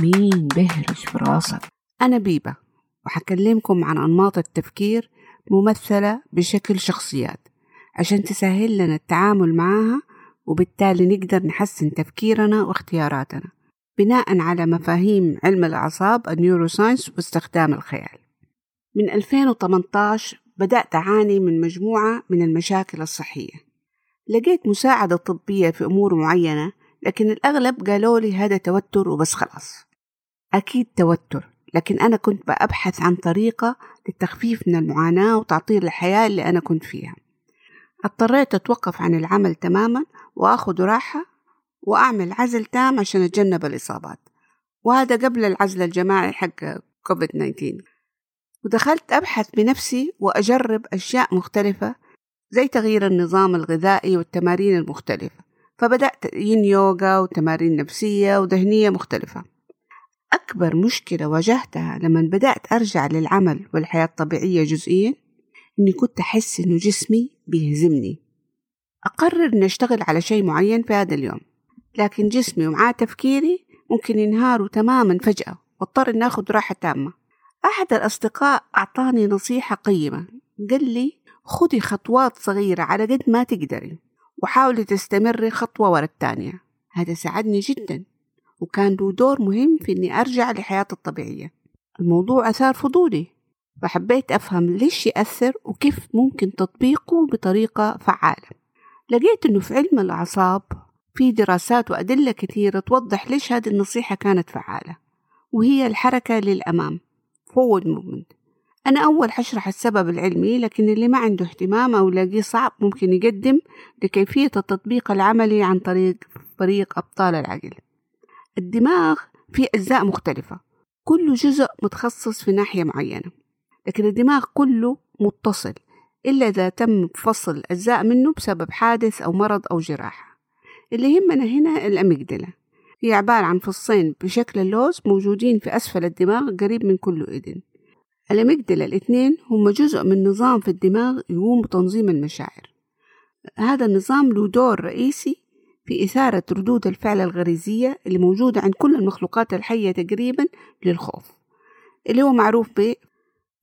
مين بهرج في راسك؟ أنا بيبة وحكلمكم عن أنماط التفكير ممثلة بشكل شخصيات. عشان تسهل لنا التعامل معها وبالتالي نقدر نحسن تفكيرنا واختياراتنا بناء على مفاهيم علم الأعصاب النيوروساينس واستخدام الخيال. من 2018 بدأت أعاني من مجموعة من المشاكل الصحية. لقيت مساعدة طبية في أمور معينة لكن الأغلب قالوا لي هذا توتر وبس خلاص. أكيد توتر لكن أنا كنت بأبحث عن طريقة للتخفيف من المعاناة وتعطيل الحياة اللي أنا كنت فيها. اضطريت أتوقف عن العمل تماما وأخذ راحة وأعمل عزل تام عشان أتجنب الإصابات. وهذا قبل العزل الجماعي حق كوفيد 19 ودخلت أبحث بنفسي وأجرب أشياء مختلفة زي تغيير النظام الغذائي والتمارين المختلفة. فبدأت ين يوغا وتمارين نفسية وذهنية مختلفة. أكبر مشكلة واجهتها لما بدأت أرجع للعمل والحياة الطبيعية جزئيا إني كنت أحس إنه جسمي بيهزمني. أقرر إني أشتغل على شيء معين في هذا اليوم لكن جسمي ومعاه تفكيري ممكن ينهاروا تماما فجأة واضطر إني أخذ راحة تامة. أحد الأصدقاء أعطاني نصيحة قيمة قال لي خذي خطوات صغيرة على قد ما تقدري. وحاولي تستمري خطوة ورا الثانية هذا ساعدني جدا وكان له دور مهم في إني أرجع لحياتي الطبيعية. الموضوع أثار فضولي فحبيت أفهم ليش يأثر وكيف ممكن تطبيقه بطريقة فعالة. لقيت إنه في علم الأعصاب في دراسات وأدلة كثيرة توضح ليش هذه النصيحة كانت فعالة وهي الحركة للأمام forward movement. أنا أول حشرح السبب العلمي لكن اللي ما عنده اهتمام أو لاقيه صعب ممكن يقدم لكيفية التطبيق العملي عن طريق فريق أبطال العقل. الدماغ فيه أجزاء مختلفة كل جزء متخصص في ناحية معينة لكن الدماغ كله متصل إلا إذا تم فصل أجزاء منه بسبب حادث أو مرض أو جراحة. اللي يهمنا هنا الأميجدلا هي عبارة عن فصين بشكل اللوز موجودين في أسفل الدماغ قريب من كل إذن الأميجدلا الاثنين هم جزء من نظام في الدماغ يقوم بتنظيم المشاعر. هذا النظام له دور رئيسي في إثارة ردود الفعل الغريزية اللي موجودة عند كل المخلوقات الحية تقريبا للخوف اللي هو معروف ب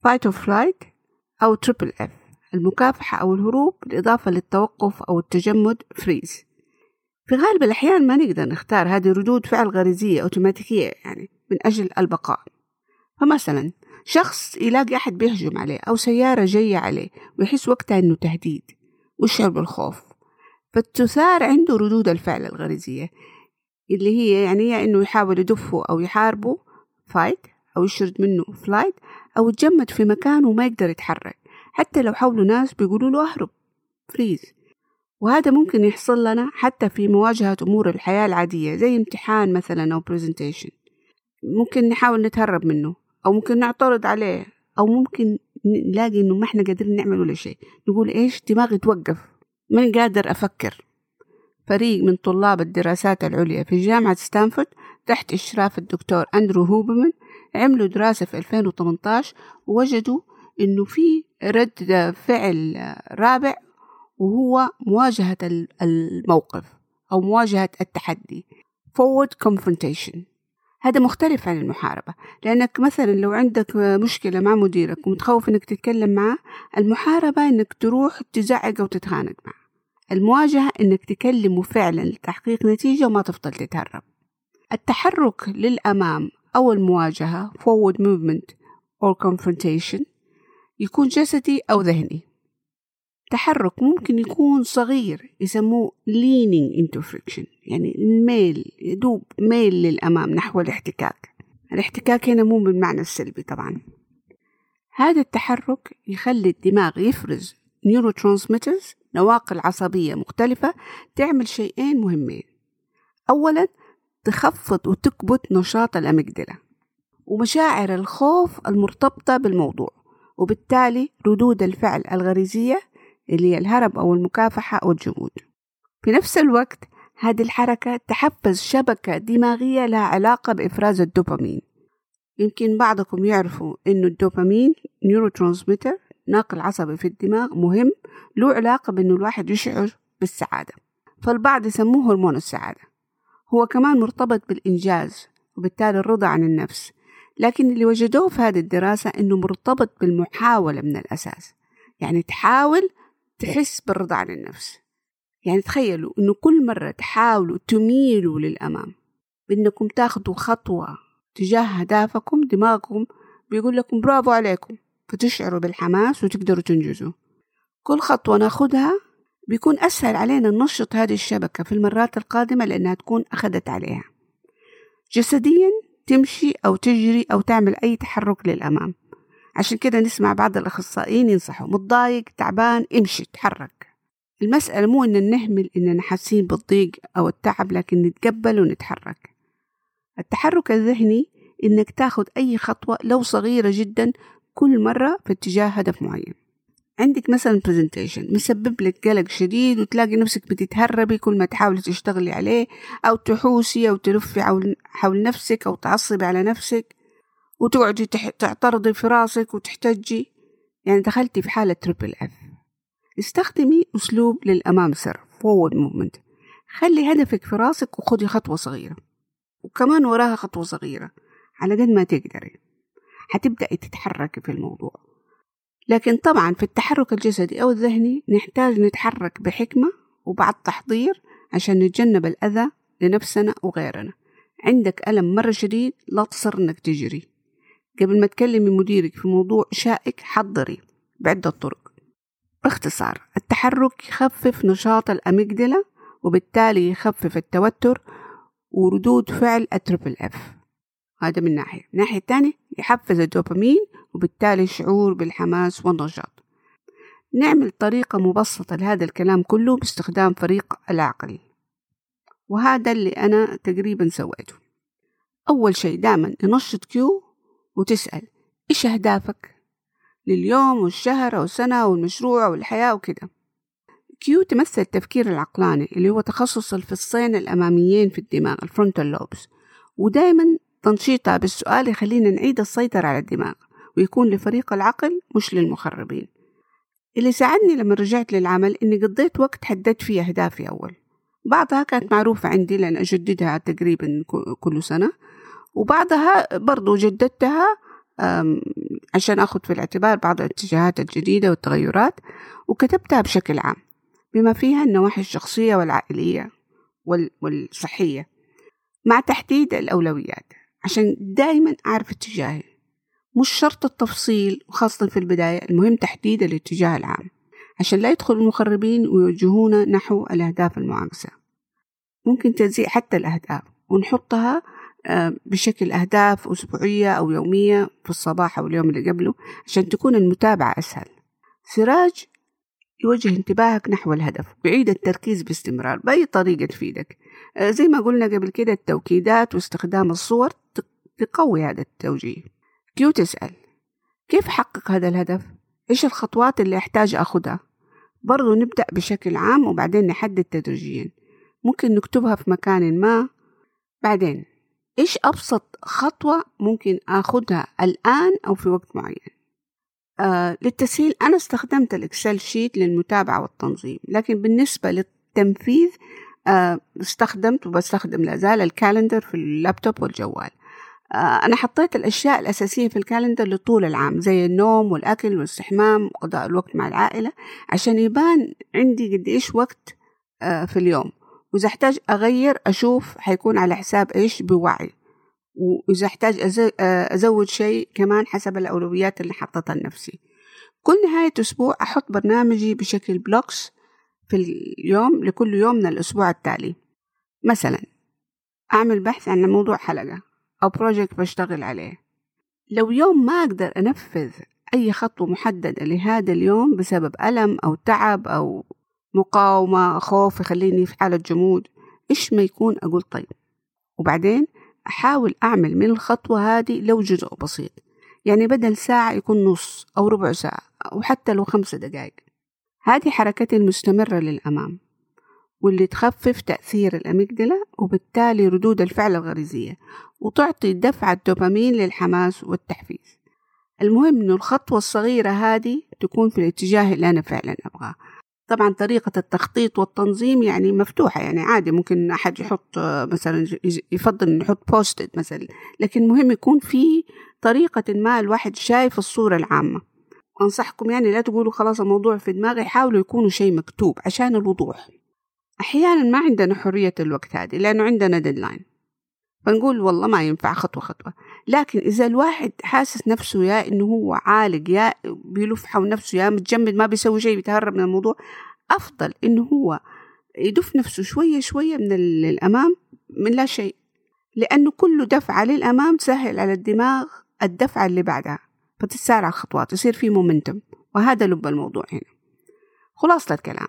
fight or flight أو triple F المكافحة أو الهروب بالإضافة للتوقف أو التجمد فريز في غالب الأحيان ما نقدر نختار هذه ردود فعل غريزية أوتوماتيكية يعني من أجل البقاء. فمثلا شخص يلاقي أحد بيهجم عليه أو سيارة جاية عليه ويحس وقتها إنه تهديد ويشعر بالخوف. فتثار عنده ردود الفعل الغريزية اللي هي يعني يا إنه يحاول يدفه أو يحاربه فايت أو يشرد منه flight أو يتجمد في مكان وما يقدر يتحرك حتى لو حوله ناس بيقولوا له أهرب freeze وهذا ممكن يحصل لنا حتى في مواجهة أمور الحياة العادية زي امتحان مثلا أو presentation ممكن نحاول نتهرب منه. أو ممكن نعترض عليه أو ممكن نلاقي إنه ما إحنا قادرين نعمل ولا شيء. نقول إيش؟ دماغي توقف. مني قادر أفكر. فريق من طلاب الدراسات العليا في جامعة ستانفورد تحت إشراف الدكتور أندرو هوبرمان عملوا دراسة في 2018 ووجدوا إنه في رد فعل رابع وهو مواجهة الموقف أو مواجهة التحدي. Forward confrontation. هذا مختلف عن المحاربة. لأنك مثلا لو عندك مشكلة مع مديرك ومتخوف إنك تتكلم معه المحاربة إنك تروح تزعق أو تتخانق معه. المواجهة إنك تكلمه فعلا لتحقيق نتيجة وما تفضل تتهرب. التحرك للأمام أو المواجهة forward movement or confrontation يكون جسدي أو ذهني. تحرك ممكن يكون صغير يسموه leaning into friction يعني الميل يدوب ميل للأمام نحو الاحتكاك. الاحتكاك هنا مو بالمعنى السلبي طبعا. هذا التحرك يخلي الدماغ يفرز neurotransmitters نواقل عصبية مختلفة تعمل شيئين مهمين. أولا تخفض وتكبت نشاط ال amygdala ومشاعر الخوف المرتبطة بالموضوع وبالتالي ردود الفعل الغريزية اللي هي الهرب أو المكافحة أو الجمود. في نفس الوقت هذه الحركة تحفز شبكة دماغية لها علاقة بإفراز الدوبامين. يمكن بعضكم يعرفوا إنه الدوبامين نيوروترانسميتر ناقل عصبي في الدماغ مهم له علاقة بإنه الواحد يشعر بالسعادة. فالبعض يسموه هرمون السعادة. هو كمان مرتبط بالإنجاز وبالتالي الرضا عن النفس. لكن اللي وجدوه في هذه الدراسة إنه مرتبط بالمحاولة من الأساس. يعني تحاول تحس بالرضا عن النفس. يعني تخيلوا إنه كل مرة تحاولوا تميلوا للأمام بإنكم تاخدوا خطوة تجاه أهدافكم دماغكم بيقول لكم برافو عليكم فتشعروا بالحماس وتقدروا تنجزوا. كل خطوة ناخدها بيكون أسهل علينا ننشط هذه الشبكة في المرات القادمة لأنها تكون أخذت عليها. جسديا تمشي أو تجري أو تعمل أي تحرك للأمام. عشان كده نسمع بعض الأخصائيين ينصحوا متضايق تعبان امشي تحرك المسألة مو إن نهمل إننا حاسين بالضيق أو التعب لكن نتقبل ونتحرك. التحرك الذهني إنك تاخد أي خطوة لو صغيرة جدا كل مرة في اتجاه هدف معين. عندك مثلا presentation مسبب لك قلق شديد وتلاقي نفسك بتتهربي كل ما تحاولي تشتغلي عليه أو تحوسي أو تلفي حول نفسك أو تعصبي على نفسك. وتقعدي تعترضي في راسك وتحتجي. يعني دخلتي في حالة triple F استخدمي أسلوب للأمام سر forward movement. خلي هدفك في راسك وخدي خطوة صغيرة. وكمان وراها خطوة صغيرة على قد ما تقدري. حتبدأي تتحركي في الموضوع. لكن طبعا في التحرك الجسدي أو الذهني نحتاج نتحرك بحكمة وبعد تحضير عشان نتجنب الأذى لنفسنا وغيرنا. عندك ألم مرة شديد لا تصر إنك تجري. قبل ما تكلمي مديرك في موضوع شائك حضري بعدة طرق. باختصار التحرك يخفف نشاط ال amygdala وبالتالي يخفف التوتر وردود فعل ال triple F. هذا من ناحية. ناحية تانية يحفز الدوبامين وبالتالي شعور بالحماس والنشاط. نعمل طريقة مبسطة لهذا الكلام كله باستخدام فريق العقل وهذا اللي أنا تقريبا سويته. أول شيء دائما ننشط Q وتسأل إيش أهدافك؟ لليوم والشهر أو السنة والمشروع والحياة وكده. Q تمثل التفكير العقلاني اللي هو تخصص الفصين الأماميين في الدماغ ال frontal lobes ودائما تنشيطها بالسؤال يخلينا نعيد السيطرة على الدماغ ويكون لفريق العقل مش للمخربين. اللي ساعدني لما رجعت للعمل إني قضيت وقت حددت فيه أهدافي أول. بعضها كانت معروفة عندي لأن أجددها تقريبا كل سنة. وبعضها برضو جددتها عشان أخذ في الاعتبار بعض الاتجاهات الجديدة والتغيرات وكتبتها بشكل عام بما فيها النواحي الشخصية والعائلية والصحية مع تحديد الأولويات عشان دايما أعرف اتجاهي مش شرط التفصيل وخاصة في البداية المهم تحديد الاتجاه العام عشان لا يدخل المخربين ويوجهونا نحو الأهداف المعاكسة. ممكن تجزيء حتى الأهداف ونحطها بشكل أهداف أسبوعية أو يومية في الصباح أو اليوم اللي قبله عشان تكون المتابعة أسهل. سراج يوجه انتباهك نحو الهدف ويعيد التركيز باستمرار بأي طريقة تفيدك. آه، زي ما قلنا قبل كده التوكيدات واستخدام الصور تقوي هذا التوجيه. كيو تسأل كيف أحقق هذا الهدف؟ إيش الخطوات اللي أحتاج أخذها؟ برضو نبدأ بشكل عام وبعدين نحدد تدريجيا. ممكن نكتبها في مكان ما. بعدين إيش أبسط خطوة ممكن أخذها الآن أو في وقت معين؟ آه للتسهيل أنا استخدمت ال Excel sheet للمتابعة والتنظيم لكن بالنسبة للتنفيذ آه استخدمت وبستخدم لازال ال calendar في اللابتوب والجوال. آه أنا حطيت الأشياء الأساسية في ال calendar لطول العام زي النوم والأكل والاستحمام وقضاء الوقت مع العائلة عشان يبان عندي قد إيش وقت آه في اليوم. وإذا احتاج أغير أشوف حيكون على حساب إيش؟ بوعي. وإذا احتاج أزود شيء كمان حسب الأولويات اللي حطتها لنفسي. كل نهاية أسبوع أحط برنامجي بشكل blocks في اليوم لكل يوم من الأسبوع التالي. مثلا أعمل بحث عن موضوع حلقة أو project بشتغل عليه. لو يوم ما أقدر أنفذ أي خطوة محددة لهذا اليوم بسبب ألم أو تعب أو مقاومة خوف يخليني في حالة جمود. إيش ما يكون أقول طيب. وبعدين أحاول أعمل من الخطوة هذه لو جزء بسيط. يعني بدل ساعة يكون نص أو ربع ساعة أو حتى لو خمسة دقائق هذه حركتي المستمرة للأمام. واللي تخفف تأثير الأميجدلا وبالتالي ردود الفعل الغريزية. وتعطي دفعة دوبامين للحماس والتحفيز. المهم إنه الخطوة الصغيرة هذه تكون في الاتجاه اللي أنا فعلا أبغاه. طبعا طريقة التخطيط والتنظيم يعني مفتوحة يعني عادي ممكن أحد يحط مثلا يفضل إنه يحط بوستد مثلا لكن مهم يكون في طريقة ما الواحد شايف الصورة العامة. أنصحكم يعني لا تقولوا خلاص الموضوع في دماغي حاولوا يكونوا شيء مكتوب عشان الوضوح. أحيانا ما عندنا حرية الوقت هذه لأنه عندنا ديدلاين فنقول والله ما ينفع خطوة خطوة. لكن إذا الواحد حاسس نفسه يا إنه هو عالق يا بيلف حول نفسه يا متجمد ما بيسوي شيء بيتهرب من الموضوع أفضل إنه هو يدف نفسه شوية شوية من الأمام من لا شيء. لأنه كل دفعة للأمام تسهل على الدماغ الدفعة اللي بعدها. فتتسارع الخطوات يصير في مومنتم وهذا لب الموضوع هنا. خلاصة الكلام.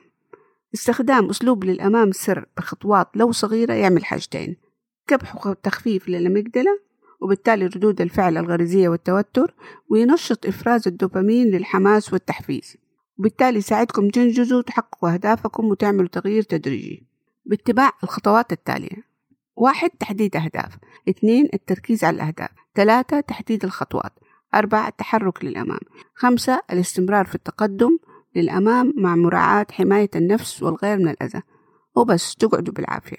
استخدام أسلوب للأمام سر بخطوات لو صغيرة يعمل حاجتين. كبح وتخفيف للأميجدلا وبالتالي ردود الفعل الغريزية والتوتر وينشط إفراز الدوبامين للحماس والتحفيز. وبالتالي يساعدكم تنجزوا وتحققوا أهدافكم وتعملوا تغيير تدريجي. باتباع الخطوات التالية. واحد تحديد أهداف. اثنين التركيز على الأهداف. ثلاثة تحديد الخطوات. أربعة التحرك للأمام خمسة الاستمرار في التقدم للأمام مع مراعاة حماية النفس والغير من الأذى. وبس تقعدوا بالعافية.